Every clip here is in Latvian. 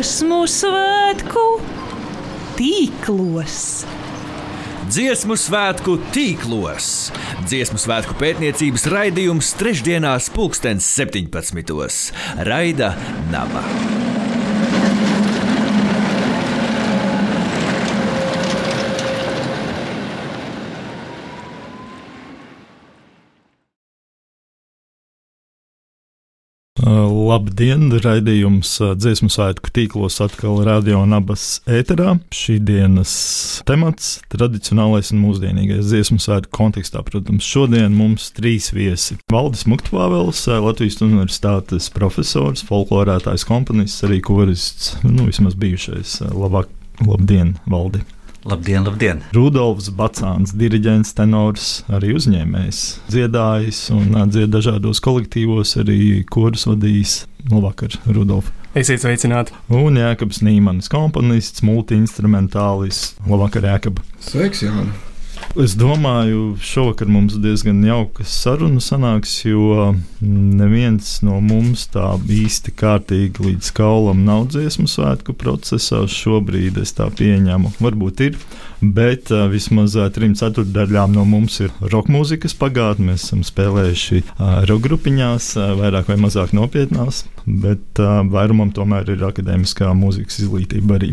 dziesmu svētku tīklos. Dziesmu svētku tīklos. Dziesmu svētku pētniecības raidījums trešdienās, pulkstens 17. Raida Naba. Labdien! Raidījums dziesmu svētku tīklos atkal radio un abas ēterā. Šī dienas temats - tradicionālais un mūsdienīgais dziesmu svētku kontekstā. Protams, šodien mums trīs viesi. Valdis Muktvāvels, Latvijas universitātes profesors, folklorētājs, komponists, arī korists, nu vismaz bijušais. Labāk, labdien, Valdi! Labdien, labdien! Rudolfs Bacāns, diriģents, tenors, arī uzņēmējs, dziedājis un dzied dažādos kolektīvos, arī kurus vadījis. Labvakar, Rudolf! Esiet sveicināti! Un Jēkabs Nīmanis, komponists, multi-instrumentālists. Labvakar, Jēkab! Sveiks, Jāni! Es domāju, šovakar mums diezgan jauka saruna sanāks, jo neviens no mums tā īsti kārtīgi līdz kaulam nav dziesmu svētku procesā. Šobrīd es tā pieņemu, varbūt ir, bet vismaz trim ceturtdaļām no mums ir roka mūzikas pagātne. Mēs esam spēlējuši roka grupiņās, vairāk vai mazāk nopietnās, bet uh, vairumam tomēr ir akadēmiskā mūzikas izglītība arī.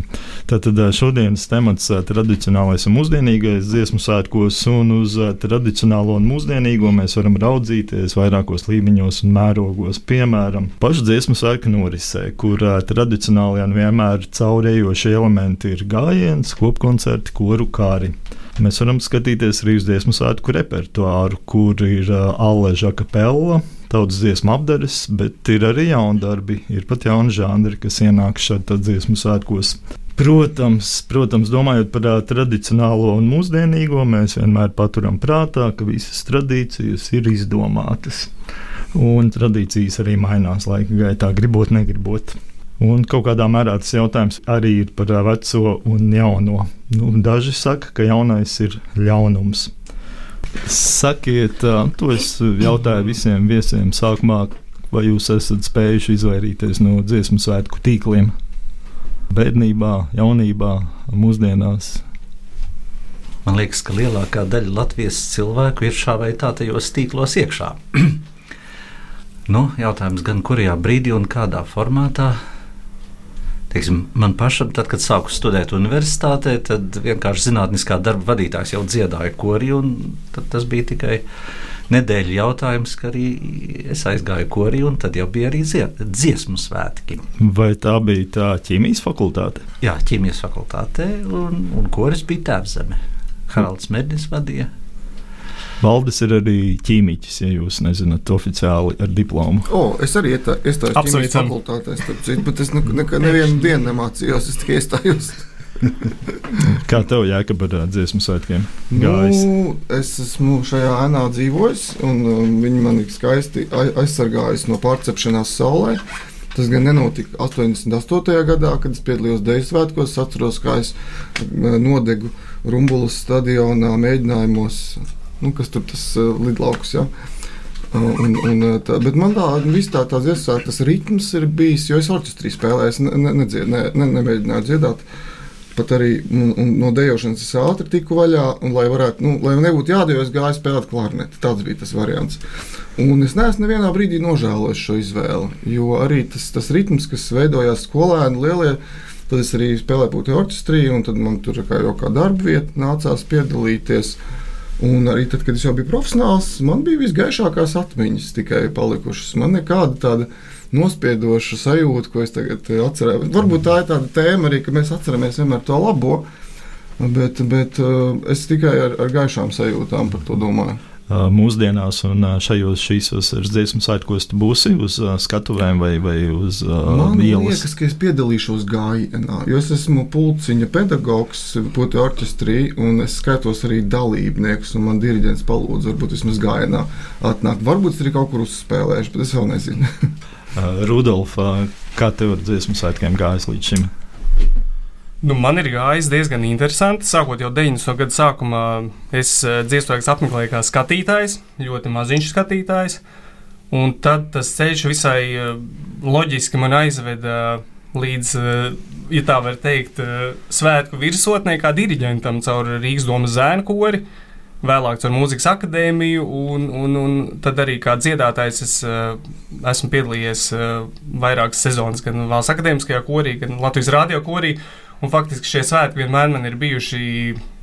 Tātad šodienas temats uh, - tradicionālais un mūsdienīgais dziesmu svētkos, un uz tradicionālo un mūsdienīgo mēs varam raudzīties vairākos līmeņos un mērogos. Piemēram, pašu dziesmu svētku norisē, kur uh, tradicionālajā un vienmēr caurējošie elementi ir gājiens, kopkoncerti, koru kāri. Mēs varam skatīties arī uz dziesmu svētku repertuāru, kur ir uh, Alleža kapela, tautas dziesmu apdares, bet ir arī jauni darbi, ir pat jauni žanri, kas ienāk šādi dziesmu svētkos. Protams, protams, domājot par tradicionālo un mūsdienīgo, mēs vienmēr paturam prātā, ka visas tradīcijas ir izdomātas. Un tradīcijas arī mainās laika gaitā, gribot, negribot. Un kaut kādā mērā tas jautājums arī ir par veco un jauno. Nu, daži saka, ka jaunais ir ļaunums. Sakiet, to es jautāju visiem viesiem sākumā, vai jūs esat spējuši izvairīties no dziesmu svētku tīkliem? bērnībā, jaunībā, mūsdienās. Man liekas, ka lielākā daļa Latvijas cilvēku ir šā vai tā tajos tīklos iekšā. nu, jautājums gan kurā brīdī un kādā formātā. Teiksim, man pašam, tad, kad sāku studēt universitātē, tad vienkārši zinātniskā darba vadītājs jau dziedāja kori, un tas bija tikai nedēļu jautājums, ka arī es aizgāju korī, un tad jau bija arī dziesmu svētki. Vai tā bija tā ķīmijas fakultāte? Jā, ķīmijas fakultāte, un, un koris bija tēvzeme. Haralds Mednis vadīja. Valdis ir arī ķīmijs, ja jūs nezināt, oficiāli ar diplomu. O, es arī iestājos ķīmijas fakultātē, bet es nekad nevienu dienu nemācījos, es tikai iestājos. Kā tev jākab ar dziesmu svētkiem? Gājis? Nu, es esmu šajā ēnā dzīvojis, un um, viņi man ir skaisti aizsargājusi no pārcepšanās saulē. Tas gan nenotika 88. gadā, kad es piedalījos Deju svētkos. Es atceros, kā es nodegu Rumbulas stadionā mēģinājumos, nu, kas tur tas uh, lidlauks. Ja? Un, un tā, bet man tā, tā, tā dziesma, tas ritms ir bijis, jo es orķestrī spēlēju, es ne, ne, nedzied, ne, ne, nemēģināju dziedāt. Pat arī un, un no dejošanas es ātri tiku vaļā, un lai, varētu, nu, lai nebūtu jādejo, es gāju spēlēt klarneti. Tāds bija tas variants. Un es neesmu nevienā brīdī nožēlojis šo izvēli, jo arī tas, tas ritms, kas veidojās skolēni lielie, tad es arī spēlēju putekļu orķestrī, un tad man tur kā jau kā darba vieta nācās piedalīties. Un arī tad, kad es jau biju profesionāls, man bija visgaišākās atmiņas tikai palikušas. Man nekāda tāda nospiedoša sajūta, ko es tagad eh, atceros. Varbūt tā ir tāda tēma arī, ka mēs atceramies vienmēr to labo, bet, bet uh, es tikai ar, ar gaišām sajūtām par to domāju. Uh, mūsdienās, un šajos šīs dziesmu svētkos būsi uz uh, skatuvēm vai, vai uz uh, Man ielas? Man liekas, ka es piedalīšos gājienā, jo es esmu pulciņa pedagogs, putu orķestrī, un es skaitos arī dalībniekus, un man diriģents palūdz, varbūt vismaz gājienā atnākt. Varbūt es arī kaut kur uzspēlēšu, bet es vēl nezinu. Uh, Rudolf, kā tev ar dziesmu svētkiem gājis līdz šim? Nu, man ir gājis diezgan interesanti. Sākot jau 90. gada sākumā, es dziesmu apmeklēju kā skatītājs, ļoti maziņš skatītājs. Un tad tas ceļš visai loģiski man aizveda līdz, uh, ja tā var teikt, svētku virsotnē, kā diriģentam caur Rīgas domas zēnu kori. Vēlāk ar mūzikas akadēmiju, un, un, un tad arī kā dziedātājs es esmu piedalījies vairākas sezonas gan Valsts akadēmiskajā korī, gan Latvijas radio korī. Un faktiski šie svētki vienmēr man ir bijuši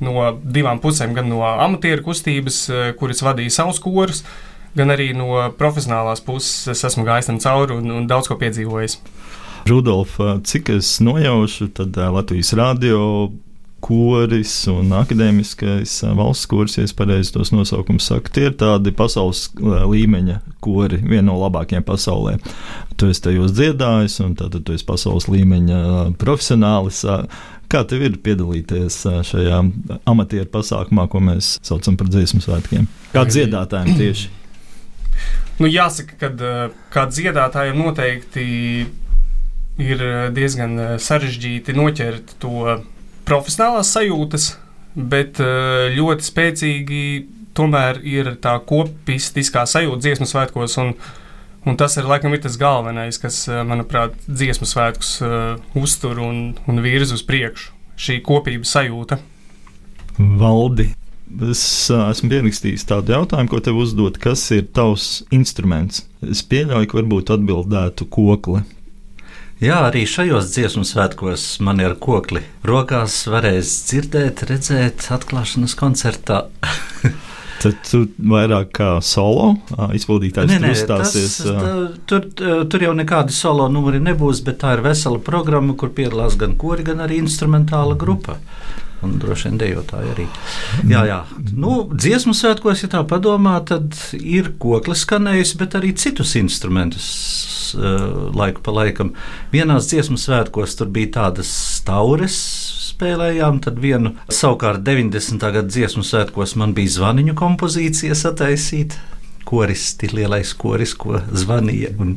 no divām pusēm, gan no amatieru kustības, uh, kuras vadīja savus korus, gan arī no profesionālās puses. Es esmu gājis tam cauri un, un daudz ko piedzīvojis. Rudolf, cik es nojaušu, tad Latvijas radio koris un akadēmiskais valsts koris, ja es pareizi tos nosaukumus saku, tie ir tādi pasaules līmeņa kori, viena no labākajiem pasaulē. Tu esi tajos dziedājis, un tad tu esi pasaules līmeņa profesionālis. Kā tev ir piedalīties šajā amatieru pasākumā, ko mēs saucam par dziesmu svētkiem? Kā dziedātājiem tieši? Nu, jāsaka, ka kā dziedātājiem noteikti ir diezgan sarežģīti noķert to profesionālās sajūtas, bet eh, ļoti spēcīgi tomēr ir tā kopistiskā sajūta dziesmu svētkos. Un, un tas ir laikam ir tas galvenais, kas, eh, manuprāt, dziesmu svētkus uh, uztur un, un virza uz priekšu. Šī kopības sajūta. Valdi. Es esmu pierakstījis tādu jautājumu, ko tev uzdot. Kas ir tavs instruments? Es pieļauju, ka varbūt atbildētu kokli. Jā, arī šajos dziesmu svētkos man ir kokli. Rokās varēs dzirdēt, redzēt, atklāšanas koncertā. Tad tu vairāk kā solo izpildītājs nē, nē, uzstāsies. Tas, tā, tur, tur jau nekādi solo numuri nebūs, bet tā ir vesela programma, kur piedalās gan kori, gan arī instrumentāla grupa. Un droši vien dejotāji arī. Jā, jā. Nu, dziesmu svētkos, ja tā padomā, tad ir koklis skanējis, bet arī citus instrumentus uh, laiku pa laikam. Vienās dziesmu svētkos tur bija tādas staures spēlējām, tad vienu savukārt 90. gada dziesmu svētkos man bija zvaniņu kompozīcija sataisīta. Koristi, lielais koris, ko zvanīja. Un,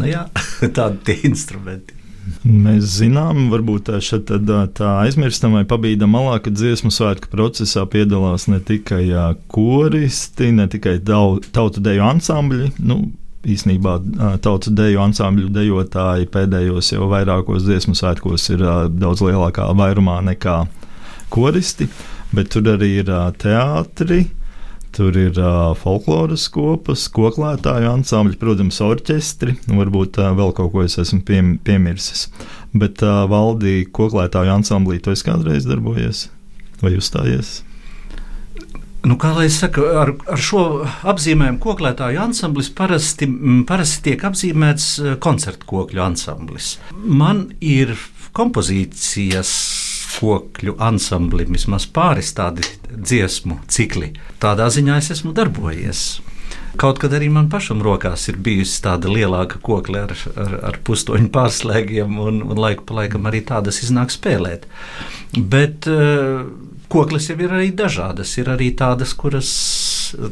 nu jā, tādi tie instrumenti. Mēs zinām, varbūt šeit, tā, tā aizmirstam vai pabīdam malā, ka dziesmu svētku procesā piedalās ne tikai koristi, ne tikai tautu deju ansambļi. Nu, īsnībā tautas deju ansambļu dejotāji pēdējos jau vairākos dziesmu svētkos ir daudz lielākā vairumā nekā koristi, bet tur arī ir teātri. Tur ir uh, folkloras kopas, koklētāju ansambļi, protams, orķestri, un varbūt uh, vēl kaut ko es esmu piem, piemirsis. Bet uh, valdīja koklētāju ansamblī, tu esi kādreiz darbojies vai uzstājies? Nu, kā lai saka, ar, ar šo apzīmējumu koklētāju ansamblis parasti, parasti tiek apzīmēts koncertu kokļu ansamblis. Man ir kompozīcijas kokļu ansamblim vismaz pāris tādi dziesmu cikli. Tādā ziņā es esmu darbojies. Kaut kad arī man pašam rokās ir bijusi tāda lielāka kokla ar, ar, ar pustoņu pārslēgiem, un, un laiku pa laikam arī tādas iznāk spēlēt. Bet uh, Koklis jau ir arī dažādas. Ir arī tādas, kuras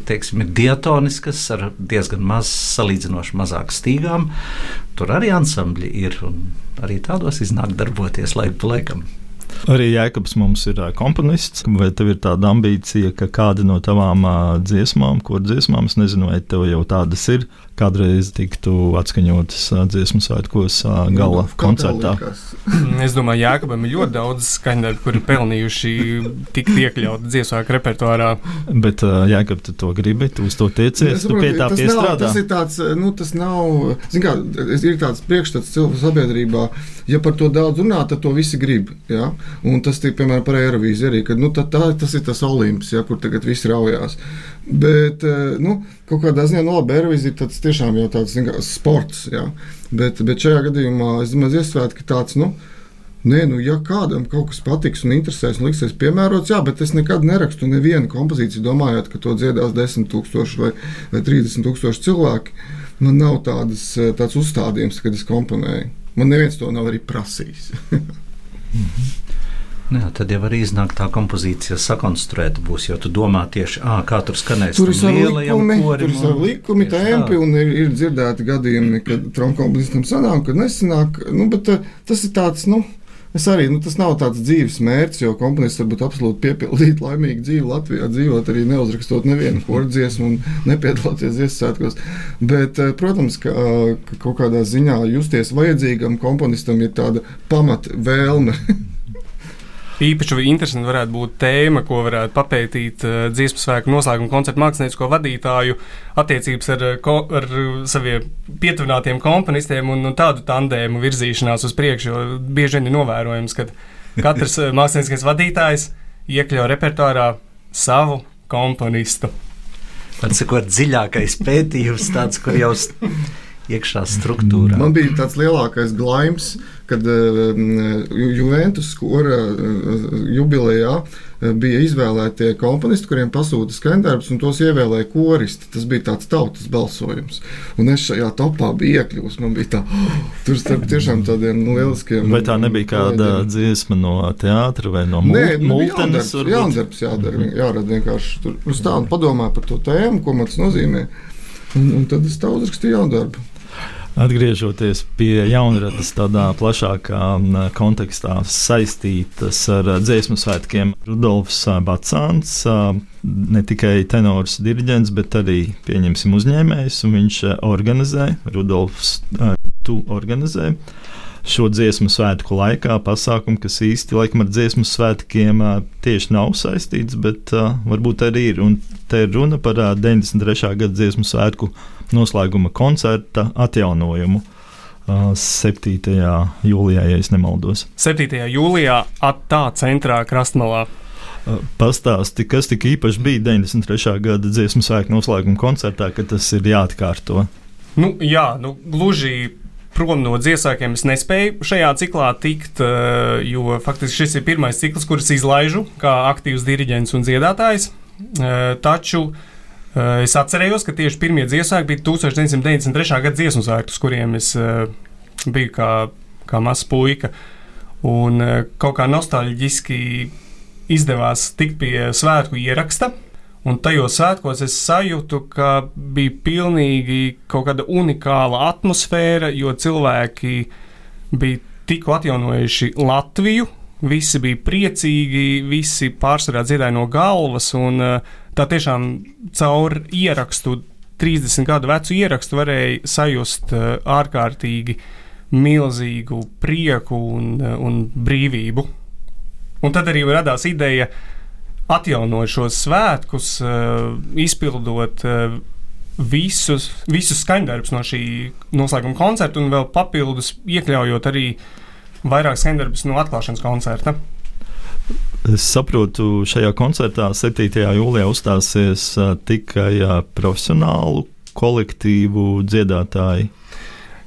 teiksim, ir diatoniskas, ar diezgan maz, salīdzinoši mazāk stīgām. Tur arī ansambļi ir un arī tādos iznāk darboties laiku pa laikam. Arī Jēkabs mums ir komponists. Vai tev ir tāda ambīcija, ka kāda no tavām dziesmām, kur dziesmām, es nezinu, vai tev jau tādas ir, kādreiz tiktu atskaņotas dziesmu svētkos gala nu, koncertā? Es domāju, Jēkabam ir ļoti daudz skaņdarbu, kuri pelnījuši tikt iekļaut dziesmu repertuārā. Bet Jēkab, tu to gribi, tu uz to tiecies, tu pie tā piestrādā. Nav, tas ir tāds, nu, tas nav, zin kā, ir tāds priekšstats cilvēku sabiedrībā, ja par to daudz runā, tad to visi grib. Ja? Un tas ir piemēram par Eirovīziju arī, kad nu, tā, tā, tas ir tas Olimps, ja, kur tagad viss raujās. Bet eh, nu, kaut kādā ziņā no nu, labi, Eirovīzija tas tiešām jau tāds kā, sports. Ja? Bet, bet šajā gadījumā es domāju, ka tāds. Nu, Nē, nu, ja kādam kaut kas patiks un interesēs un liksies piemērots, jā, bet es nekad nerakstu nevienu kompozīciju, domājot, ka to dziedās 10,000 vai, vai 30,000 cilvēki. Man nav tādas, eh, tāds uzstādījums, kad es komponēju. Man neviens to nav arī prasījis. Mhm. Nu jā, tad jau arī iznāk tā kompozīcija sakonstruēta būs, jo tu domā tieši, à, kā tur skanēs. Tur ir savi likumi, tur ir savi likumi, tempi, un ir, ir dzirdēti gadījumi, kad tromkomponistam sanāk, kad nesanāk, nu, bet tas ir tāds, nu, Es arī, nu, tas nav tāds dzīves mērķis, jo komponists var būt absolūti piepildīt laimīgu dzīvi Latvijā, dzīvot arī neuzrakstot nevienu kordziesmu un nepiedalīties Ziemassvētkos. Bet, eh, protams, ka, ka kaut kādā ziņā justies vajadzīgam komponistam ir tāda pamat vēlme. Īpaši interesanti varētu būt tēma, ko varētu papētīt uh, dziesmu svētku noslēguma koncertu māksliniecisko vadītāju attiecības ar, ko, ar saviem pietuvinātiem komponistiem un, un tādu tandēmu virzīšanās uz priekšu. Jo bieži vien ir novērojams, ka katrs mākslinieckais vadītājs iekļauj repertuārā savu komponistu. Tas ir dziļākais pētījums, tāds, kur jau iekšā struktūrā. Man bija tāds lielākais glaims, kad uh, Juventus skora uh, jubilejā uh, bija izvēlētie komponisti, kuriem pasūta skandarbs, un tos ievēlēja koristi. Tas bija tāds tautas balsojums. Un es šajā topā biju iekļuvis. Man bija tā, oh, tur starp tiešām tādiem lieliskiem. Vai tā nebija kāda dziesma no teātra vai no mūžības? Jā, jāndarbs jādara, jārada vienkārši tur uz tā un padomā par to tēmu, ko man tas nozīmē. Un, un tad es tā uzrakstīju jaundarbu. Atgriežoties pie jaunradas tādā plašākā kontekstā, saistītas ar dziesmu svētkiem, Rudolfs Bacāns, ne tikai tenors, diriģents, bet arī pieņemsim uzņēmējs, un viņš organizē, Rudolfs, tu organizē šo dziesmu svētku laikā pasākumu, kas īsti laikam ar dziesmu svētkiem tieši nav saistīts, bet varbūt arī ir. Un te ir runa par uh, 93. gada dziesmu svētku noslēguma koncerta atjaunojumu. 7. jūlijā, ja nemaldos. 7. jūlijā attā centrā Krastmalā. Pastāsti, kas tik īpaši bija 93. gada dziesmu svētku noslēguma koncertā, ka tas ir jāatkārto? Nu, jā, nu, gluži prom no dziesmām es nespēju šajā ciklā tikt, jo faktiski šis ir pirmais cikls, kurus izlaižu kā aktīvs diriģents un dziedātājs. Taču uh, es atcerējos, ka tieši pirmie dziesmāki bija 1993. gada dziesmu svētki, uz kuriem es eh, biju kā, kā mazs puika. Un eh, kaut kā nostalģiski izdevās tikt pie svētku ieraksta. Un tajos svētkos es sajūtu, ka bija pilnīgi kaut kāda unikāla atmosfēra, jo cilvēki bija tikko atjaunojuši Latviju. Visi bija priecīgi, visi pārsvarā dziedāja no galvas, un uh, tā tiešām caur ierakstu, 30 gadu vecu ierakstu, varēja sajust uh, ārkārtīgi milzīgu prieku un, uh, un brīvību. Un tad arī radās ideja atjaunot šos svētkus, uh, izpildot visus, visus skaņdarbus no šī noslēguma koncerta un vēl papildus iekļaujot arī vairāk skaņdarbus no atklāšanas koncerta. Es saprotu, šajā koncertā 7. jūlijā uzstāsies tikai profesionālu kolektīvu dziedātāji.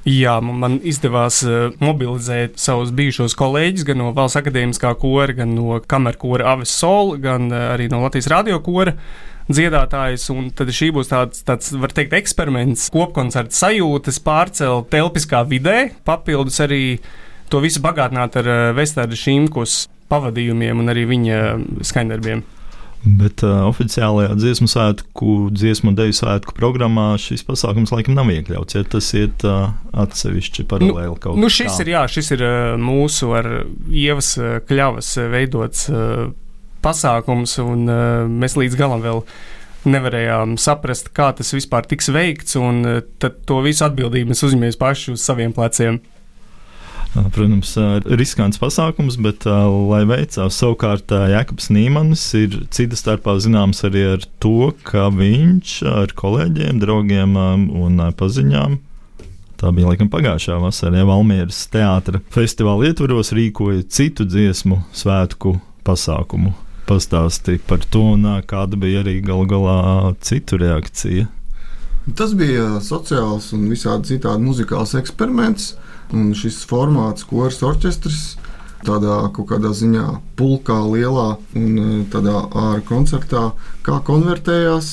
Jā, man izdevās mobilizēt savus bijušos kolēģus gan no Valsts akadēmiskā kora, gan no kamerkora Avis Sol, gan arī no Latvijas radio kora dziedātājs. Tad šī būs tāds, tāds var teikt, eksperiments, kopkoncerta sajūtas pārcelt telpiskā vidē, papildus arī to visu bagātināt ar Vestāra Šīmkus pavadījumiem un arī viņa skaņdarbiem. Bet uh, oficiālajā dziesmu svētku, dziesmu un dēļu svētku programmā šis pasākums laikam nav iekļauts. Ja tas ir uh, atsevišķi paralēli nu, kaut nu, šis kā. ir, jā, šis ir uh, mūsu ar ievas uh, kļavas uh, veidots uh, pasākums, un uh, mēs līdz galam vēl nevarējām saprast, kā tas vispār tiks veikts, un uh, tad to visu atbildību mēs uzņemamies paši uz saviem pleciem. Protams, riskants pasākums, bet, lai veicās, savukārt Jēkabs Nīmanis ir cita starpā zināms arī ar to, ka viņš ar kolēģiem, draugiem un paziņām Tā bija laikam pagājušā vasarā, ja Valmieras teātra festivāla ietvaros rīkoja citu dziesmu svētku pasākumu. Pastāstīja par to, un kāda bija arī galu galā citu reakcija. Tas bija sociāls un visādi citādi muzikāls eksperiments. Un šis formāts, koris orķestris, tādā kaut kādā ziņā pulkā, lielā un e, tādā ārā koncertā, kā konvertējās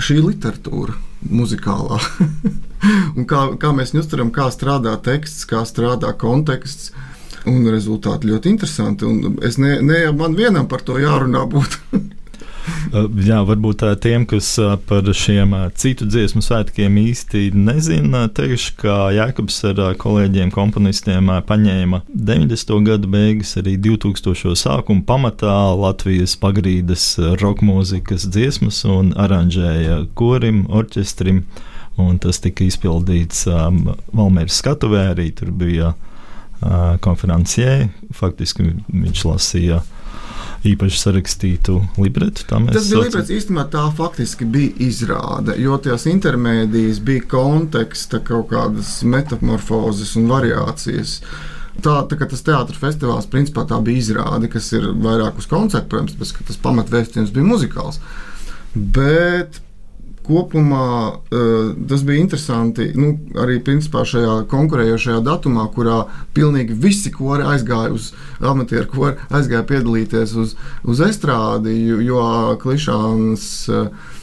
šī literatūra muzikālā. un kā, kā mēs uztveram, kā strādā teksts, kā strādā konteksts. Un rezultāti ļoti interesanti. Un es ne, ne man vienam par to jārunā būtu. Uh, jā, varbūt uh, tiem, kas uh, par šiem citu dziesmu svētkiem īsti nezina, teikšu, ka Jēkabs ar kolēģiem, komponistiem paņēma 90. gadu beigas, arī 2000. sākuma pamatā Latvijas pagrīdes roka mūzikas dziesmas un aranžēja korim, orķestrim. Un tas tika izpildīts um, Valmēras skatuvē, arī tur bija uh, konferencijē. Faktiski viņš lasīja uh, īpaši sarakstītu libretu. Tas bija librets, īstenībā tā faktiski bija izrāde, jo tajās intermēdijas bija konteksta kaut kādas metamorfozes un variācijas. Tā, tā kā tas teātris festivāls principā tā bija izrāde, kas ir vairāk uz koncertu, protams, bet tas pamatvēstījums bija muzikāls. Bet kopumā uh, tas bija interesanti. Nu, arī principā šajā konkurējošajā datumā, kurā pilnīgi visi kori aizgāja uz amatieru kori, aizgāja piedalīties uz, uz estrādi, jo, jo klišāns. Uh,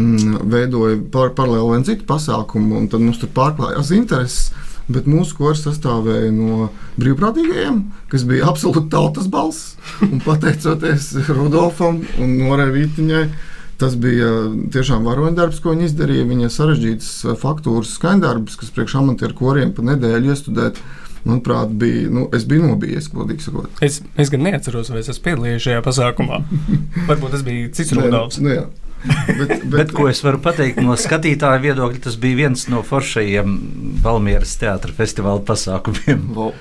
Veidoja par, paralēli vienu citu pasākumu, un tad mums tur pārklājās intereses. Bet mūsu kurs sastāvēja no brīvprātīgajiem, kas bija absolūti tautas balss. Pateicoties Rudolfam un Norai Vītiņai, uh, Tas bija tiešām varoņdarbs, ko viņi izdarīja. Viņa sarežģītas eh, faktūras skaņdarbs, kas priekš amatieru koriem pa nedēļu iestudēt. Manuprāt, bija, nu, es biju nobijies, godīgi sakot. Es, es gan neatceros, vai es esmu piedalījies šajā pasākumā. Varbūt tas bija cits. Nu, jā. Bet, bet, bet, ko es varu pateikt no skatītāja viedokļa, tas bija viens no foršajiem Valmieras teātra festivāla pasākumiem. Wow.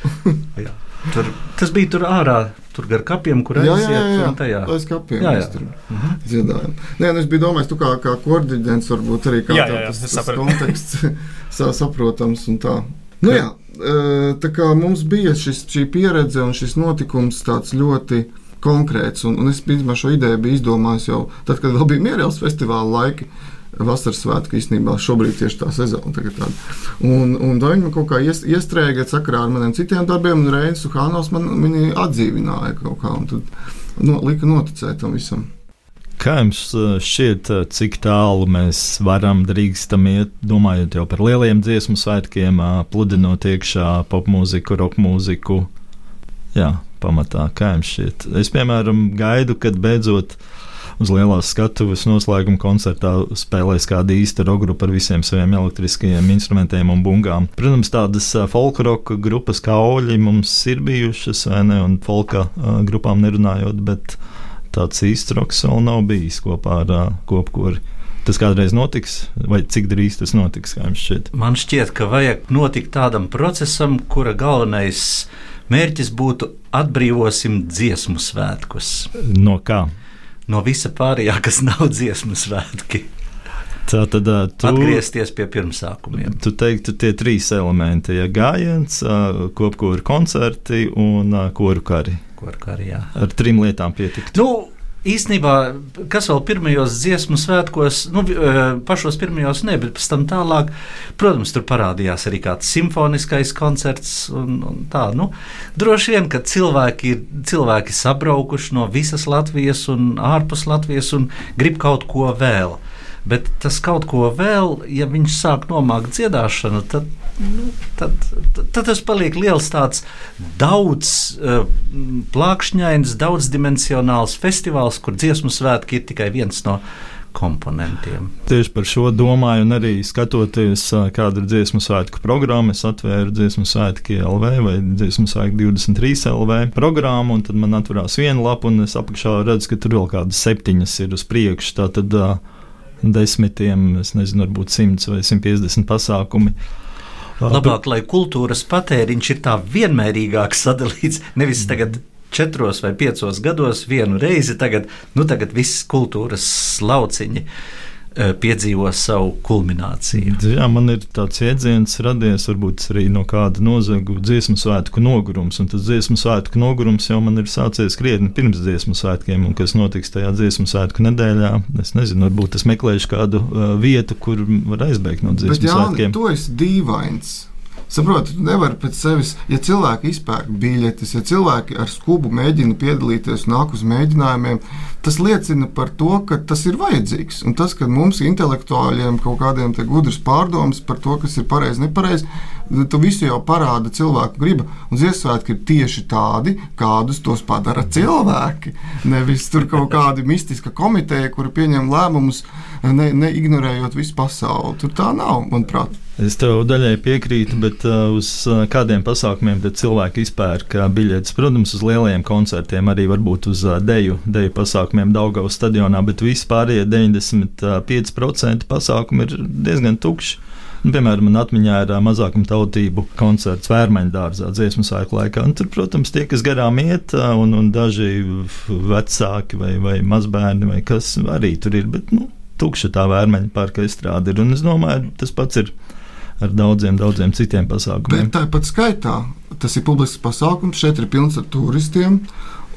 tur, tas bija tur ārā tur gar kapiem, kur jā, aiziet. Jā, jā, jā. tajā aiz kapiem jā, jā. tur mhm. dziedājam. Nē, nu es biju domājis, tu kā, kā koordiģents varbūt arī kā jā, jā, jā, tas, tas konteksts saprotams un tā. Nu, jā, e, tā kā mums bija šis, šī pieredze un šis notikums tāds ļoti konkrēts, un, un es principā šo ideju biju izdomājis jau tad, kad vēl bija Mierēls festivāla laiki vasaras svētku īstenībā šobrīd tieši tā sezona. Un, un viņi man kaut kā iestrēga sakarā ar maniem citiem darbiem, un Reinis Hānos man viņi atdzīvināja kaut kā, un tad no, lika noticēt tam visam. Kā jums uh, šķiet, uh, cik tālu mēs varam drīkstam iet, domājot jau par lieliem dziesmu svētkiem, uh, pludinot iekšā popmūziku, rockmūziku? Jā, pamatā, kā jums šķiet? Es, piemēram, gaidu, kad beidzot uh, uz lielās skatuves noslēguma koncertā spēlēs kāda īsta roka ar visiem saviem elektriskajiem instrumentiem un bungām. Protams, tādas folkroka grupas kā Oļi mums ir bijušas, vai ne, un folka grupām nerunājot, bet tāds īsts roks vēl nav bijis kopā ar kopkori. Tas kādreiz notiks, vai cik drīz tas notiks? Šķiet? Man šķiet, ka vajag notikt tādam procesam, kura galvenais mērķis būtu atbrīvosim dziesmu svētkus. No kā? No visa pārējā, kas nav dziesmu svētki. Tā tad tu, atgriezties pie pirmsākumiem. Tu teiktu, tie trīs elementi - ja gājiens, kopkūra koncerti un koru kari. Koru kari jā. Ar trim lietām pietikt. Nu, īstenībā, kas vēl pirmajos dziesmu svētkos, nu, pašos pirmajos ne, bet pēc tam tālāk, protams, tur parādījās arī kāds simfoniskais koncerts. Un, un tā, nu, droši vien, ka cilvēki ir cilvēki sabraukuši no visas Latvijas un ārpus Latvijas un grib kaut ko vēl. Bet tas kaut ko vēl, ja viņš sāk nomākt dziedāšanu, tad, nu, tad, tad, tas paliek liels, tāds daudz uh, plākšņains, daudzdimensionāls festivāls, kur dziesmu svētki ir tikai viens no komponentiem. Tieši par šo domāju, un arī skatoties, kāda ir dziesmu svētku programma. Es atvēru dziesmu svētku LV vai dziesmu svētku 23 LV programmu, un tad man atverās viena lapa, un es apakšā redzu, ka tur vēl kādas septiņas ir uz priekšu. Tātad, uh, desmitiem, es nezinu, varbūt 100 vai 150 pasākumi. Labāk, lai kultūras patēriņš ir tā vienmērīgāk sadalīts, nevis tagad četros vai piecos gados vienu reizi, tagad, nu, tagad viss kultūras lauciņi. Uh, piedzīvo savu kulmināciju. Jā, man ir tāds jēdziens radies varbūt arī no kāda nozaga dziesmu svētku nogurums, un tas dziesmu svētku nogurums jau man ir sācies krietni pirms dziesmu svētkiem, un kas notiks tajā dziesmu svētku nedēļā. Es nezinu, varbūt es meklēšu kādu uh, vietu, kur var aizbēgt no dziesmu Bet, jā, svētkiem. Tu esi dīvains. Saprotiet, tu nevari pēc sevis, ja cilvēki izpērk biļetes, ja cilvēki ar skubu mēģina piedalīties un nāk uz mēģinājumiem, tas liecina par to, ka tas ir vajadzīgs. Un tas, ka mums intelektuāļiem kaut kādiem gudriem pārdomas par to, kas ir pareizi, nepareizi, tu visu jau parāda cilvēku griba. Un Ziemassvētki ir tieši tādi, kādus tos padara cilvēki. Nevis tur kaut kāda mistiska komiteja, kura pieņem lēmumus, ne, neignorējot visu pasauli. Tur tā nav, manuprāt. Es tev daļai piekrītu, bet uh, uz uh, kādiem pasākumiem cilvēki izpērk uh, biļetes. Protams, uz lielajiem koncertiem, arī varbūt uz uh, deju, deju pasākumiem Daugavas stadionā, bet vispārējie 95% pasākumi ir diezgan tukši. Nu, piemēram, man atmiņā ir mazākuma tautību koncerts Vērmaņa dārzā dziesmu sēklu laikā. Un tur, protams, tie, kas garām iet, un, un daži vecāki vai, vai mazbērni vai kas arī tur ir. Bet, nu, tukša tā vērmeņa parka izstrāde ir. Un es domāju, tas pats ir ar daudziem, daudziem citiem pasākumiem. Bet tāpat skaitā tas ir publisks pasākums, šeit ir pilns ar turistiem.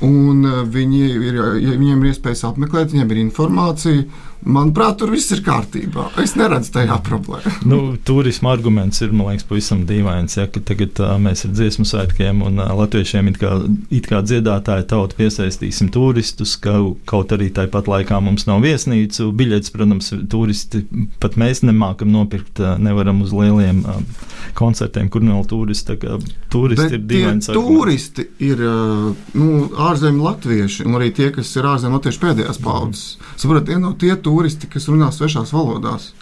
Eh, viņi ir, ja viņiem ir iespējas apmeklēt, viņiem ir informācija, Manuprāt, tur viss ir kārtībā. Es neredzu tajā problēmu. nu, turisma arguments ir liekas, pavisam dīvains. Ja, tagad uh, mēs ar dziesmu svētkiem un uh, latviešiem it kā, it kā dziedātāju tautu piesaistīsim turistus, ka kaut arī tāpat laikā mums nav viesnīcu. Biļetes, protams, turisti pat mēs nemākam nopirkt, uh, nevaram uz lieliem uh, koncertiem, kur nav turisti. Turisti Bet ir dīvains. Turisti ir uh, nu, ārzemju latvieši un arī tie, kas ir ārzemju latviešu pēdējās paudzes. Saprotiet, tie nav tie turisti turisti, kas runā svešās valodās.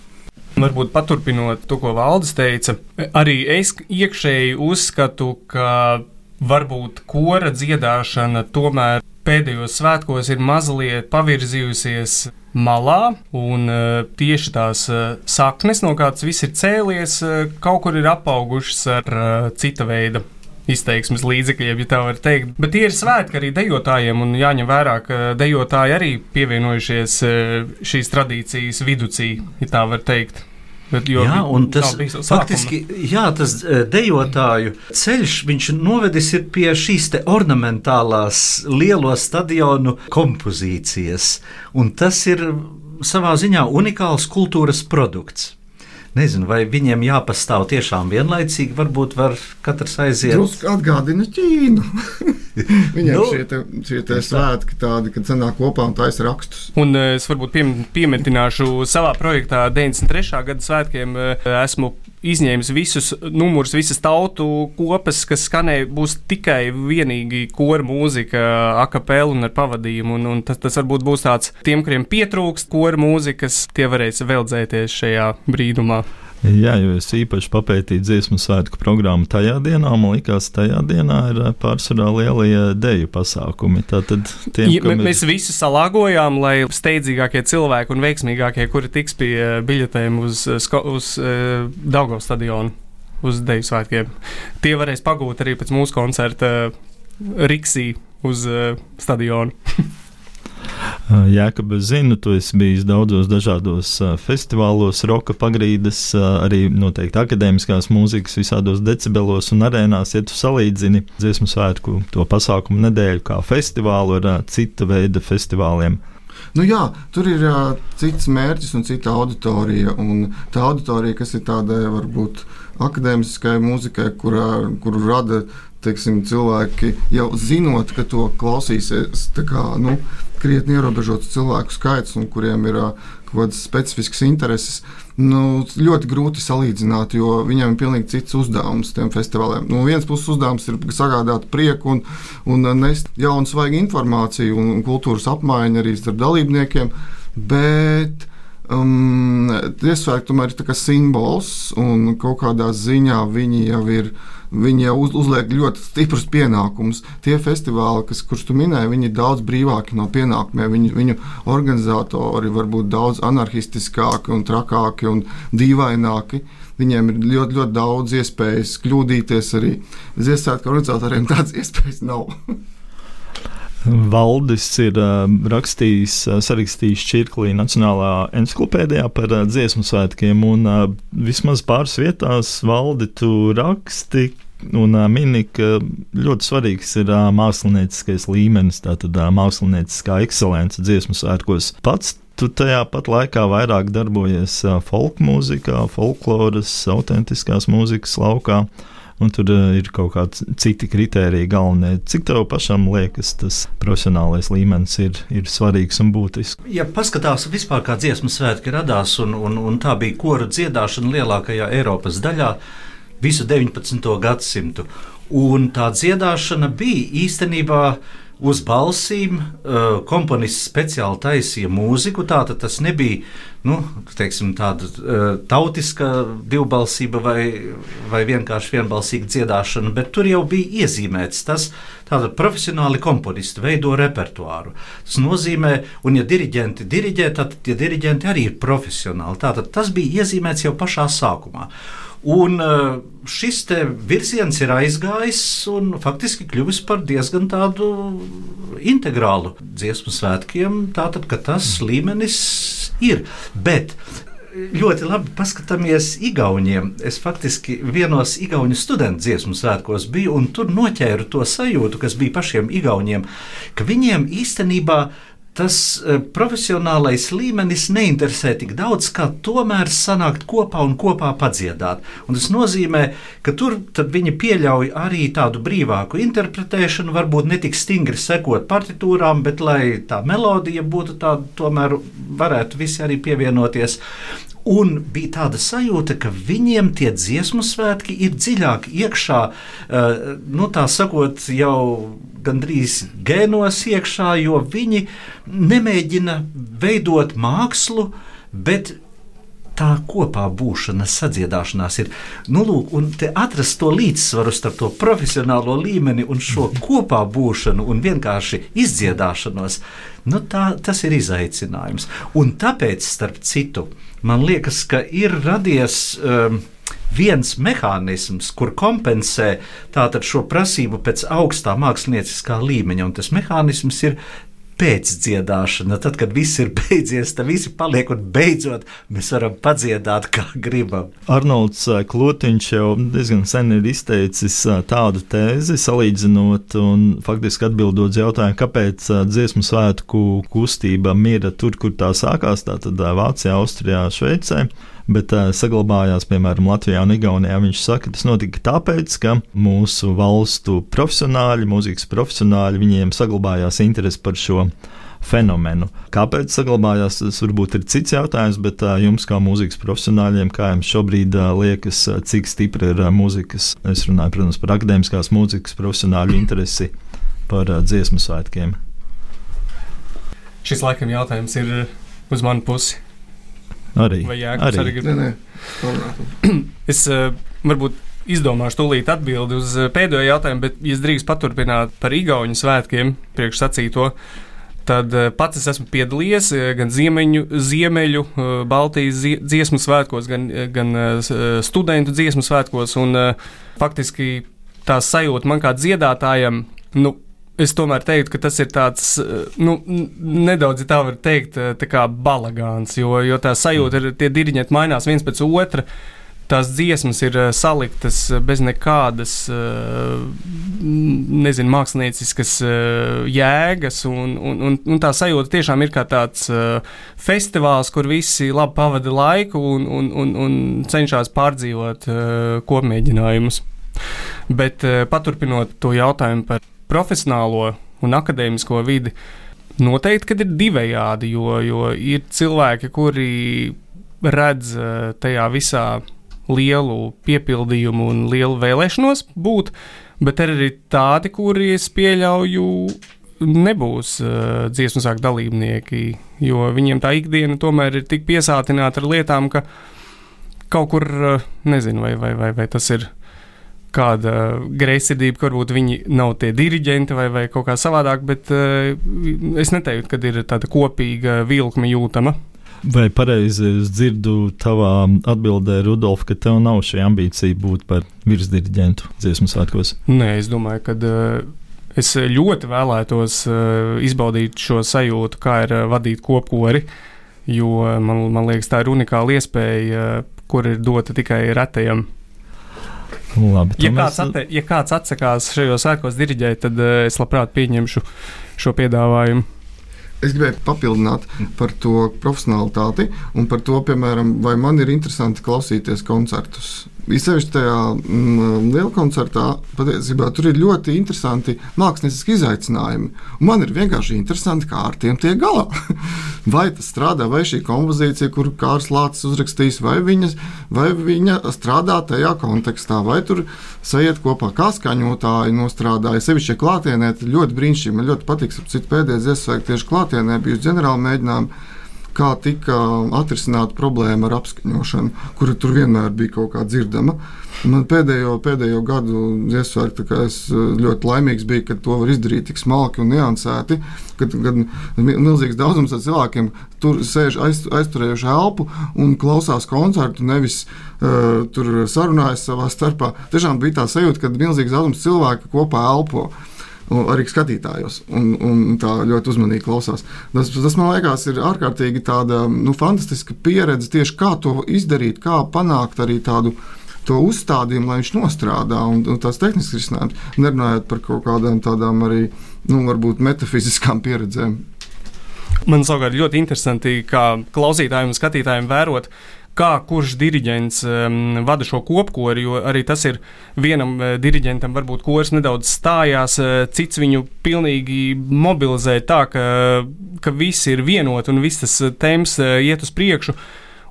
Varbūt paturpinot to, ko Valdis teica, arī es iekšēji uzskatu, ka varbūt kora dziedāšana tomēr pēdējos svētkos ir mazliet pavirzījusies malā, un uh, tieši tās uh, saknes, no kādas viss ir cēlies, uh, kaut kur ir apaugušas ar cita veida izteiksmes līdzekļiem, ja tā var teikt. Bet tie ir svētki arī dejotājiem, un jāņem vērā, ka dejotāji arī pievienojušies eh, šīs tradīcijas viducī, ja tā var teikt. Bet, jā, un tas faktiski, jā, tas eh, dejotāju ceļš, viņš novedis pie šīs ornamentālās lielo stadionu kompozīcijas, un tas ir savā ziņā unikāls kultūras produkts. Nezinu, vai viņiem jāpastāv tiešām vienlaicīgi. Varbūt var katrs aiziet. Drusku atgādina Ķīnu. Viņiem nu, šie, te, šie te svētki tādi, kad sanāk kopā un taisa rakstus. Un eh, es varbūt piem, piemetināšu savā projektā 93. gada svētkiem. Eh, esmu izņēmis visus numurus, visas tautu kopas, kas skanēja, būs tikai vienīgi kora mūzika, akapela un ar pavadījumu. Un, un tas, tas varbūt būs tāds, tiem, kuriem pietrūkst kora mūzikas, tie varēs veldzēties šajā brīdumā. Jā, jo es īpaši papētīju dziesmu svētku programmu tajā dienā. Man liekas, tajā dienā ir eh, pārsvarā lielie deju pasākumi. Tātad tiem, ja, ir... Mēs visi salāgojām, lai steidzīgākie cilvēki un veiksmīgākie, kuri tiks pie eh, biļetēm uz, uz, uz Daugavas stadionu, uz deju svētkiem, tie varēs pagūt arī pēc mūsu koncerta Riksī uz stadionu. Jēkab, es zinu, tu esi bijis daudzos dažādos festivālos, roka pagrīdes, arī noteikti akadēmiskās mūzikas, visādos decibelos un arēnās. Ja tu salīdzini dziesmu svētku to pasākumu nedēļu kā festivālu ar cita veida festivāliem, Nu jā, tur ir uh, cits mērķis un cita auditorija. Un tā auditorija, kas ir tādai varbūt akadēmiskai mūzikai, kurā, kuru rada teiksim, cilvēki jau zinot, ka to klausīsies. Kā, nu, krietni ierobežots cilvēku skaits, un kuriem ir kaut kādas specifiskas intereses, nu, ļoti grūti salīdzināt, jo viņiem ir pilnīgi cits uzdevums tiem festivāliem. No vienas puses, uzdevums ir sagādāt prieku un, un nest jaunu, svaigu informāciju un kultūras apmaiņu arī starp dalībniekiem. Bet um, Tiesvētki tomēr ir simbols un kaut kādā ziņā viņi jau ir viņi jau uz, uzliek ļoti stiprus pienākumus. Tie festivāli, kas, kurus tu minēji, viņi ir daudz brīvāki no pienākumiem. Viņu, viņu organizatori var būt daudz anarchistiskāki un trakāki un dīvaināki. Viņiem ir ļoti, ļoti daudz iespējas kļūdīties arī. Ziemassvētku organizatoriem tādas iespējas nav. Valdis ir uh, rakstījis, uh, sarakstījis Čirklī Nacionālā encyklopēdijā par uh, dziesmu svētkiem, un uh, vismaz pāris vietās valdi tu raksti, un mini, ka ļoti svarīgs ir mākslinieckais līmenis, tātad mākslinieckā ekscelence dziesmu svētkos. Pats tu tajā pat laikā vairāk darbojies folk mūzikā, folkloras, autentiskās mūzikas laukā. Un tur uh, ir kaut kādi citi kriteriji galvenie. Cik tev pašam liekas, tas profesionālais līmenis ir, ir svarīgs un būtisks? Ja paskatās vispār, kā dziesmu svētki radās, un, un, un tā bija kora dziedāšana lielākajā Eiropas daļā visu 19. gadsimtu. Un tā dziedāšana bija īstenībā uz balsīm. Uh, komponists speciāli taisīja mūziku. Tātad tas nebija nu, teiksim, tāda uh, tautiska divbalsība vai, vai vienkārši vienbalsīga dziedāšana, bet tur jau bija iezīmēts tas, tātad profesionāli komponisti veido repertuāru. Tas nozīmē, un ja diriģenti diriģē, tad tie diriģenti arī ir profesionāli. Tātad tas bija iezīmēts jau pašā sākumā. Un uh, šis virziens ir aizgājis un faktiski kļuvis par diezgan tādu integrālu dziesmu svētkiem. Tātad, ka tas līmenis ir. Bet ļoti labi paskatāmies Igauniem. Es faktiski vienos Igaunu studentu dziesmu svētkos biju un tur noķēru to sajūtu, kas bija pašiem Igauniem, ka viņiem īstenībā ir tas eh, profesionālais līmenis neinteresē tik daudz, kā tomēr sanākt kopā un kopā padziedāt. Un tas nozīmē, ka tur viņi pieļauj arī tādu brīvāku interpretēšanu, varbūt ne tik stingri sekot partitūrām, bet lai tā melodija būtu tāda, tomēr varētu visi arī pievienoties. Un bija tāda sajūta, ka viņiem tie dziesmu svētki ir dziļāk iekšā, uh, nu, tā sakot, jau gandrīz gēnos iekšā, jo viņi nemēģina veidot mākslu, bet tā kopā būšana, sadziedāšanās ir. Nu, lūk, un atrast to līdzsvaru starp to profesionālo līmeni un šo kopā būšanu un vienkārši izdziedāšanos, nu, tā, tas ir izaicinājums. Un tāpēc, starp citu, man liekas, ka ir radies. Um, viens mehānisms, kur kompensē šo prasību pēc augstā mākslinieckā līmeņa, un tas mehānisms ir pēcdziedāšana. Tad, kad viss ir beidzies, tad visi paliek un beidzot mēs varam padziedāt, kā gribam. Arnolds eh, Klotiņš jau diezgan sen ir izteicis eh, tādu tēzi, salīdzinot un faktiski atbildot jautājumu, kāpēc eh, dziesmu svētku kustība mira tur, kur tā sākās, tātad Vācijā, Austrijā, Šveicē bet uh, saglabājās, piemēram, Latvijā un Igaunijā. Viņš saka, ka tas notika tāpēc, ka mūsu valstu profesionāļi, mūzikas profesionāļi, viņiem saglabājās interesi par šo fenomenu. Kāpēc saglabājās, tas varbūt ir cits jautājums, bet jums, kā mūzikas profesionāļiem, kā jums šobrīd liekas, cik stipra ir mūzikas, es runāju, protams, par akadēmiskās mūzikas profesionāļu interesi par dziesmu svētkiem? Šis laikam jautājums ir uz manu pusi. Arī. Vai Jānis arī, grib? Nē, nē. es uh, varbūt izdomāšu tūlīt atbildi uz uh, pēdējo jautājumu, bet, ja drīkst paturpināt par Igaunijas svētkiem, priekšsacīto, tad uh, pats es esmu piedalījies gan ziemeņu, ziemeļu, Baltijas dziesmu svētkos, gan, gan studentu dziesmu svētkos, un faktiski tā sajūta man kā dziedātājam, nu, Es tomēr teiktu, ka tas ir tāds eh, nu, nedaudz tā var teikt, eh, tā kā balagāns, jo, jo tā sajūta ir, tie diriģenti mainās viens pēc otra. Tās dziesmas ir eh, saliktas bez nekādas, nezinu, mākslinieciskas jēgas, un, un, un, un tā sajūta tiešām ir kā tāds festivāls, kur visi labi pavada laiku un, un, un, un cenšas pārdzīvot kopmēģinājumus. Bet paturpinot to jautājumu par profesionālo un akadēmisko vidi, noteikti ir divējādi, jo, jo ir cilvēki, kuri redz eh, tajā visā lielu piepildījumu un lielu vēlēšanos būt, bet ir arī tādi, kuri es pieļauju. Nebūs uh, dziesmu sākuma dalībnieki, jo viņiem tā ikdiena tomēr ir tik piesātināta ar lietām, ka kaut kur, uh, nezinu, vai, vai, vai, vai tas ir kāda greizsirdība, ka varbūt viņi nav tie diriģenti vai, vai kaut kā savādāk, bet uh, es neteiktu, ka ir tāda kopīga vilkme jūtama. Vai pareizi es dzirdu tavā atbildē, Rudolf, ka tev nav šī ambīcija būt par virsdiriģentu dziesmu svētkos? Nē, es domāju, ka uh, es ļoti vēlētos uh, izbaudīt šo sajūtu, kā ir uh, vadīt kopkori, jo man, man liekas, tā ir unikāla iespēja, uh, kur ir dota tikai retajam Labi, Ja to kāds, mēs- atte, ja kāds atsakās šajos sēkos diriģēt, tad uh, es labprāt pieņemšu šo piedāvājumu. Es gribēju papildināt par to profesionālitāti un par to, piemēram, vai man ir interesanti klausīties koncertus. Īpaši tajā mm, lielā koncertā patiesībā tur ir ļoti interesanti mākslinieki izaicinājumi. Un man ir vienkārši interesanti, kā ar tiem tiek galā. vai tas strādā, vai šī kompozīcija, kuru Kārs Lācis uzrakstījis, vai, viņas, vai viņa strādā tajā kontekstā, vai tur sajiet kopā, kā skaņotāji nostrādāja. Sevišķi klātienē, ļoti brīnišķīgi. Man ļoti patīk, ka pēdējais iesvēgt tieši klātienē bijusi ģenerāla mēģinājuma kā tika atrisināta problēma ar apskaņošanu, kura tur vienmēr bija kaut kā dzirdama. Man pēdējo, pēdējo gadu iesvērt, es eh, ļoti laimīgs biju, ka to var izdarīt tik smalki un niansēti, kad, kad milzīgs daudzums cilvēkiem tur sēž aiz, aizturējuši elpu un klausās koncertu, nevis uh, tur sarunājas savā starpā. Tiešām bija tā sajūta, ka milzīgs daudzums cilvēku kopā elpo un arī skatītājos, un, un tā ļoti uzmanīgi klausās. Tas, tas man liekas, ir ārkārtīgi tāda nu, fantastiska pieredze tieši kā to izdarīt, kā panākt arī tādu. To uzstādījumu, lai viņš nostrādā, un, un tās tehniskas risinājums, nerunājot par kaut kādām tādām arī, nu, varbūt metafiziskām pieredzēm. Man savukārt ļoti interesanti, kā klausītājiem un skatītājiem vērot, kā kurš diriģents um, vada šo kopkori, jo arī tas ir vienam uh, diriģentam, varbūt koris nedaudz stājās, uh, cits viņu pilnīgi mobilizē tā, ka, ka visi ir vienoti un viss tas uh, temps uh, iet uz priekšu.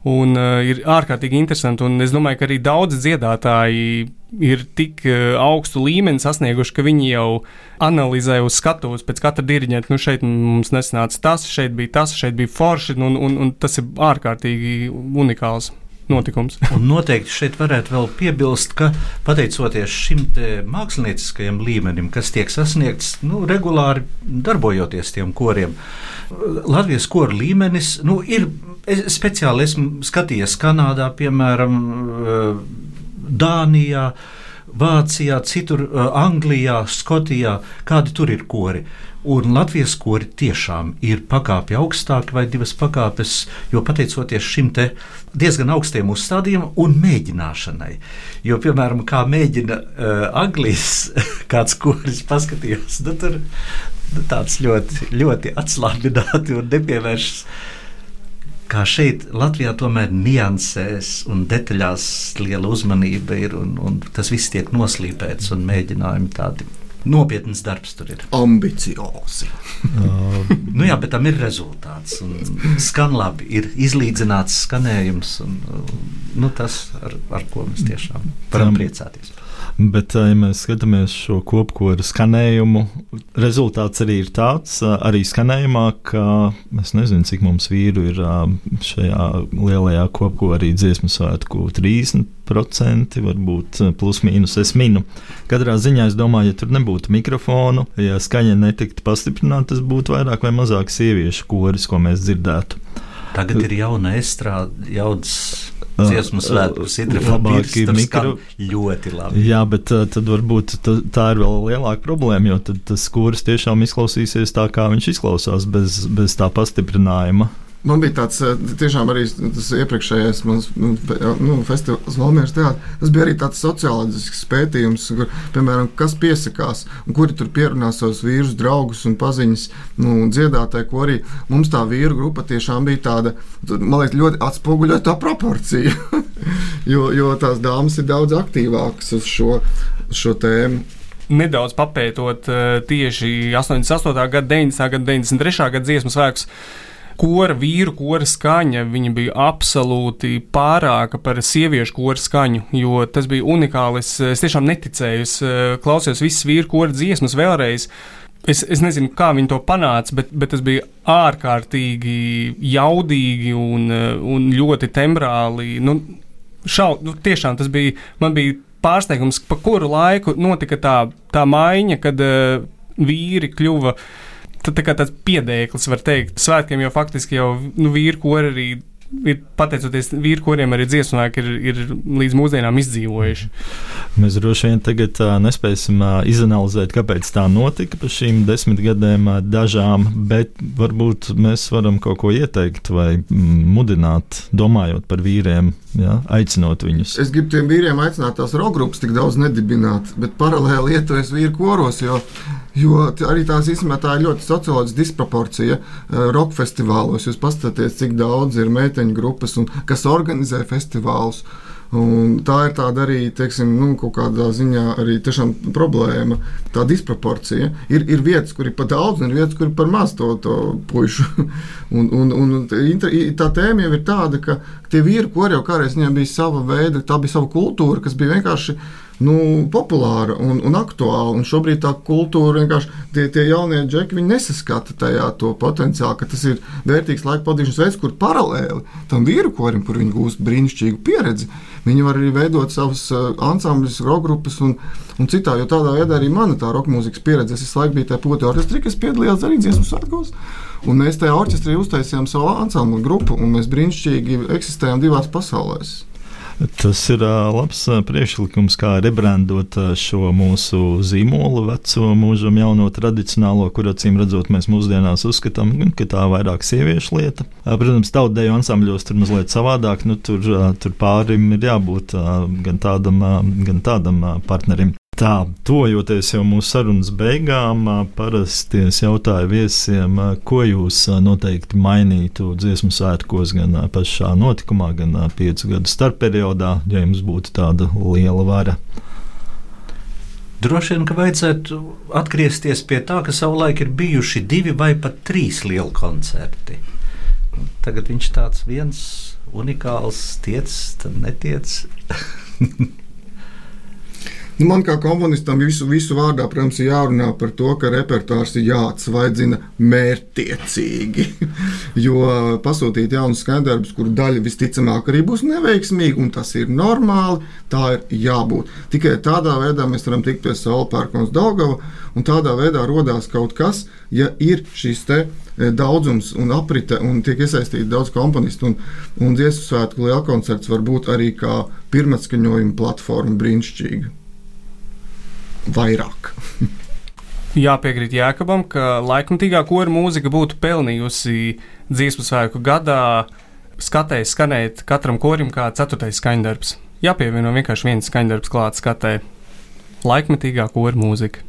Un uh, ir ārkārtīgi interesanti, un es domāju, ka arī daudzi dziedātāji ir tik uh, augstu līmeni sasnieguši, ka viņi jau analizē uz skatuves pēc katra diriģenta. Nu, šeit mums nesanāca tas, šeit bija tas, šeit bija forši, un, un, un tas ir ārkārtīgi unikāls notikums. Un noteikti šeit varētu vēl piebilst, ka pateicoties šim mākslinieckajam līmenim, kas tiek sasniegts nu, regulāri darbojoties tiem koriem, Latvijas koru līmenis nu, ir. Es speciāli esmu skatījies Kanādā, piemēram, Dānijā. Vācijā, citur, Anglijā, Skotijā, kādi tur ir kori. Un Latvijas kori tiešām ir pakāpe augstāk vai divas pakāpes, jo pateicoties šim diezgan augstiem uzstādījumam un mēģināšanai. Jo, piemēram, kā mēģina uh, Anglijas kāds koris paskatījās, nu, tur nu, tāds ļoti, ļoti atslābināti un nepievēršas kā šeit, Latvijā, tomēr niansēs un detaļās liela uzmanība ir, un, un tas viss tiek noslīpēts un mēģinājumi tādi. Nopietns darbs tur ir. Ambiciozi. nu jā, bet tam ir rezultāts. Skan labi, ir izlīdzināts skanējums. Un, nu, tas, ar, ar ko mēs tiešām varam priecāties. Bet, ja mēs skatāmies šo kopkoru skanējumu, rezultāts arī ir tāds, arī skanējumā, ka es nezinu, cik mums vīru ir šajā lielajā kopkorī dziesmu svētku 30%, varbūt plus mīnus es minu. Katrā ziņā es domāju, ja tur nebūtu mikrofonu, ja skaņa netiktu pastiprināta, tas būtu vairāk vai mazāk sieviešu koris, ko mēs dzirdētu. Tagad ir jauna estrāde, jauns dziesmu svētkus, ir labāki mikro... ļoti labi. Jā, bet uh, tad varbūt tā, tā ir vēl lielāka problēma, jo tad tas kurs tiešām izklausīsies tā, kā viņš izklausās, bez, bez tā pastiprinājuma. Man bija tāds tiešām arī tas iepriekšējais mans nu, festivāls Valmieras teātris. Tas bija arī tāds sociālais pētījums, kur, piemēram, kas piesakās, un kuri tur pierunā savus vīrus, draugus un paziņas, nu, dziedātāji, ko arī mums tā vīru grupa tiešām bija tāda, man liekas, ļoti atspoguļot tā proporcija. jo, jo tās dāmas ir daudz aktīvākas uz šo, šo tēmu nedaudz papētot tieši 88. gada, 90. gada, 93. gada dziesmu svētkus kora, vīru kora skaņa, viņa bija absolūti pārāka par sieviešu kora skaņu, jo tas bija unikāli. Es, tiešām neticēju, es klausījos visas vīru kora dziesmas vēlreiz. Es, es nezinu, kā viņi to panāca, bet, bet tas bija ārkārtīgi jaudīgi un, un ļoti tembrāli. Nu, šau, nu, tiešām tas bija, man bija pārsteigums, pa kuru laiku notika tā, tā maiņa, kad uh, vīri kļuva uh, tad tā kā tāds piedēklis, var teikt, svētkiem jau faktiski jau nu, vīri kori arī ir pateicoties vīru kuriem arī dziesmnieki ir, ir līdz mūsdienām izdzīvojuši. Mēs droši vien tagad uh, nespēsim uh, izanalizēt, kāpēc tā notika pa šīm desmit gadiem uh, dažām, bet varbūt mēs varam kaut ko ieteikt vai mm, mudināt, domājot par vīriem, ja, aicinot viņus. Es gribu tiem vīriem aicināt tās rokgrupas tik daudz nedibināt, bet paralēli ietojas vīru koros, jo, jo arī tās īstenībā tā ir ļoti socioloģiska disproporcija roka festivālos. Jūs paskatieties, cik daudz ir meiteņu grupas un kas organizē festivālus. Un tā ir tāda arī, teiksim, nu, kaut kādā ziņā arī problēma, tā disproporcija. Ir, ir vietas, kur ir par daudz, un ir vietas, kur ir par maz to, to pušu. un, un, un tā tēma jau ir tāda, ka tie vīri, kur jau kādreiz bija sava veida, tā bija sava kultūra, kas bija vienkārši nu, populāra un, un aktuāla. Un šobrīd tā kultūra vienkārši tie, tie jaunie džeki nesaskata tajā to potenciālu, ka tas ir vērtīgs laika pavadīšanas veids, kur paralēli tam vīru korim, kur viņi gūst brīnišķīgu pieredzi, viņi var arī veidot savus uh, ansambļus, rokgrupas un, un citā. Jo tādā veidā arī mana tā roka mūzikas pieredze, es visu laiku biju tajā poti orķestrī, kas piedalījās arī dziesmu svētkos. Un mēs tajā orķestrī uztaisījām savu ansambļu grupu, un mēs brīnišķīgi eksistējām divās pasaulēs. Tas ir labs priekšlikums, kā rebrandot šo mūsu zīmolu, veco mūžam, jauno tradicionālo, kur acīm redzot, mēs mūsdienās uzskatām, ka tā ir vairāk sieviešu lieta. Protams, tautdeju ansambļos tur mazliet savādāk, nu, tur, tur pārim ir jābūt gan tādam, gan tādam partnerim. Tā, tojoties jau mūsu sarunas beigām, parasti es jautāju viesiem, ko jūs noteikti mainītu dziesmu svētkos, gan pašā notikumā, gan piecu gadu starpperiodā, ja jums būtu tāda liela vara. Droši vien, ka vajadzētu atgriezties pie tā, ka savulaik ir bijuši divi vai pat trīs lieli koncerti. Tagad viņš tāds viens unikāls, tiec, tad netiec. Nu, man kā komponistam visu, visu vārdā, protams, ir jārunā par to, ka repertuārs ir jāatsvaidzina mērķtiecīgi. jo pasūtīt jaunus skaņdarbus, kuru daļa visticamāk arī būs neveiksmīga, un tas ir normāli, tā ir jābūt. Tikai tādā veidā mēs varam tikt pie Saula Pērkons Daugava, un tādā veidā rodās kaut kas, ja ir šīs te e, daudzums un aprite, un tiek iesaistīti daudz komponistu. Un, un dziesmu svētku lielkoncerts var būt arī kā pirmatskaņojuma platforma brīnišķīga vairāk. Jāpiekrīt Jēkabam, ka laikmatīgā kora mūzika būtu pelnījusi dziesmu svētku gadā skatēji skanēt katram korim kā ceturtais skaņdarbs. Jāpievieno vienkārši viens skaņdarbs klāt skatē. Laikmatīgā kora mūzika.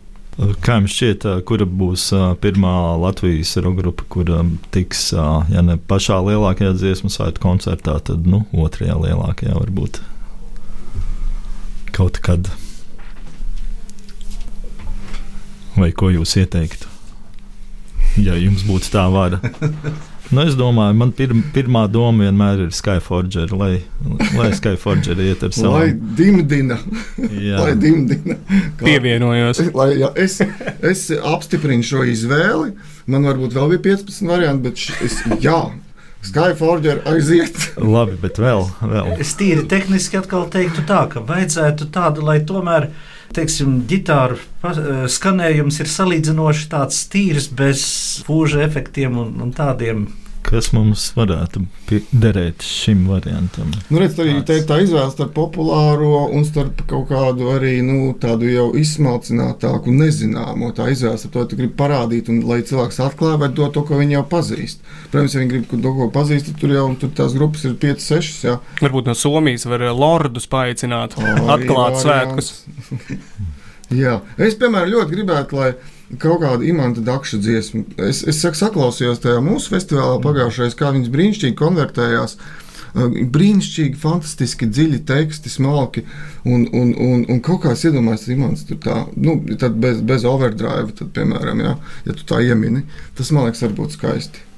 Kā jums šķiet, kura būs pirmā Latvijas grupa, kura tiks, ja ne pašā lielākajā dziesmu svētku koncertā, tad nu, otrajā lielākajā varbūt kaut kad? Vai ko jūs ieteiktu? Ja jums būtu tā vara. Nu, es domāju, man pir, pirmā doma vienmēr ir Skyforger, lai, lai Skyforger iet ar savu. Lai dimdina. lai dimdina. Kā, Pievienojos. Lai, jā, es, es apstiprinu šo izvēli. Man varbūt vēl bija 15 varianti, bet es, jā, Skyforger aiziet. Labi, bet vēl, vēl. Es tīri tehniski atkal teiktu tā, ka vajadzētu tādu, lai tomēr teiksim, ģitāru eh, skanējums ir salīdzinoši tāds tīrs, bez fūža efektiem un, un tādiem kas mums varētu derēt šim variantam. Nu, redz, arī te, tā izvēle starp populāro un starp kaut kādu arī nu, tādu jau izsmalcinātāku, nezināmo. Tā izvēle starp to, ka grib parādīt, un lai cilvēks atklāj vai dot to, ko viņi jau pazīst. Protams, ja viņi grib to, ko pazīst, tad tur jau tur tās grupas ir 5, 6. Jā. Varbūt no Somijas var eh, lordus paaicināt, atklāt svētkus. Jā, es, piemēram, ļoti gribētu, lai kaut kāda imanta dakša dziesma. Es, es saku, saklausījos tajā mūsu festivālā mm. pagājušajā, kā viņas brīnišķīgi konvertējās. Brīnišķīgi, fantastiski dziļi teksti, smalki. Un, un, un, un kaut kā es iedomājos, ka imants tur tā, nu, bez, bez overdrive, tad, piemēram, jā, ja tu tā iemini, tas man liekas, var būt skaisti.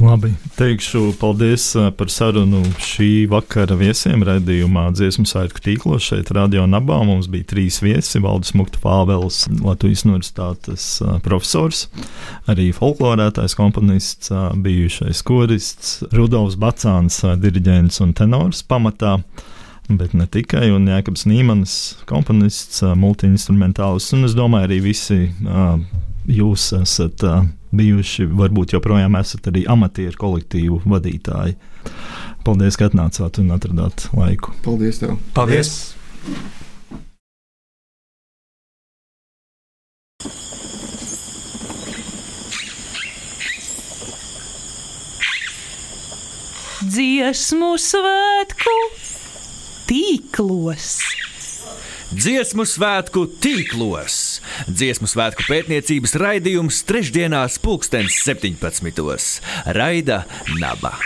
Labi, teikšu paldies par sarunu šī vakara viesiem raidījumā Dziesmu svētku tīklos. Šeit Radio Nabā mums bija trīs viesi - Valdis Mukta Pāvels, Latvijas universitātes profesors, arī folklorētājs komponists, bijušais korists, Rudolfs Bacāns, diriģents un tenors pamatā. Bet ne tikai, un Jēkabs Nīmans, komponists, multiinstrumentāls, un es domāju, arī visi uh, jūs esat bijuši, varbūt joprojām esat arī amatieru kolektīvu vadītāji. Paldies, ka atnācāt un atradāt laiku. Paldies! Tev. Paldies! Dziesmu svētku tīklos. Dziesmu svētku tīklos. Dziesmu svētku pētniecības raidījums trešdienās, pulkstens 17. Raida Naba.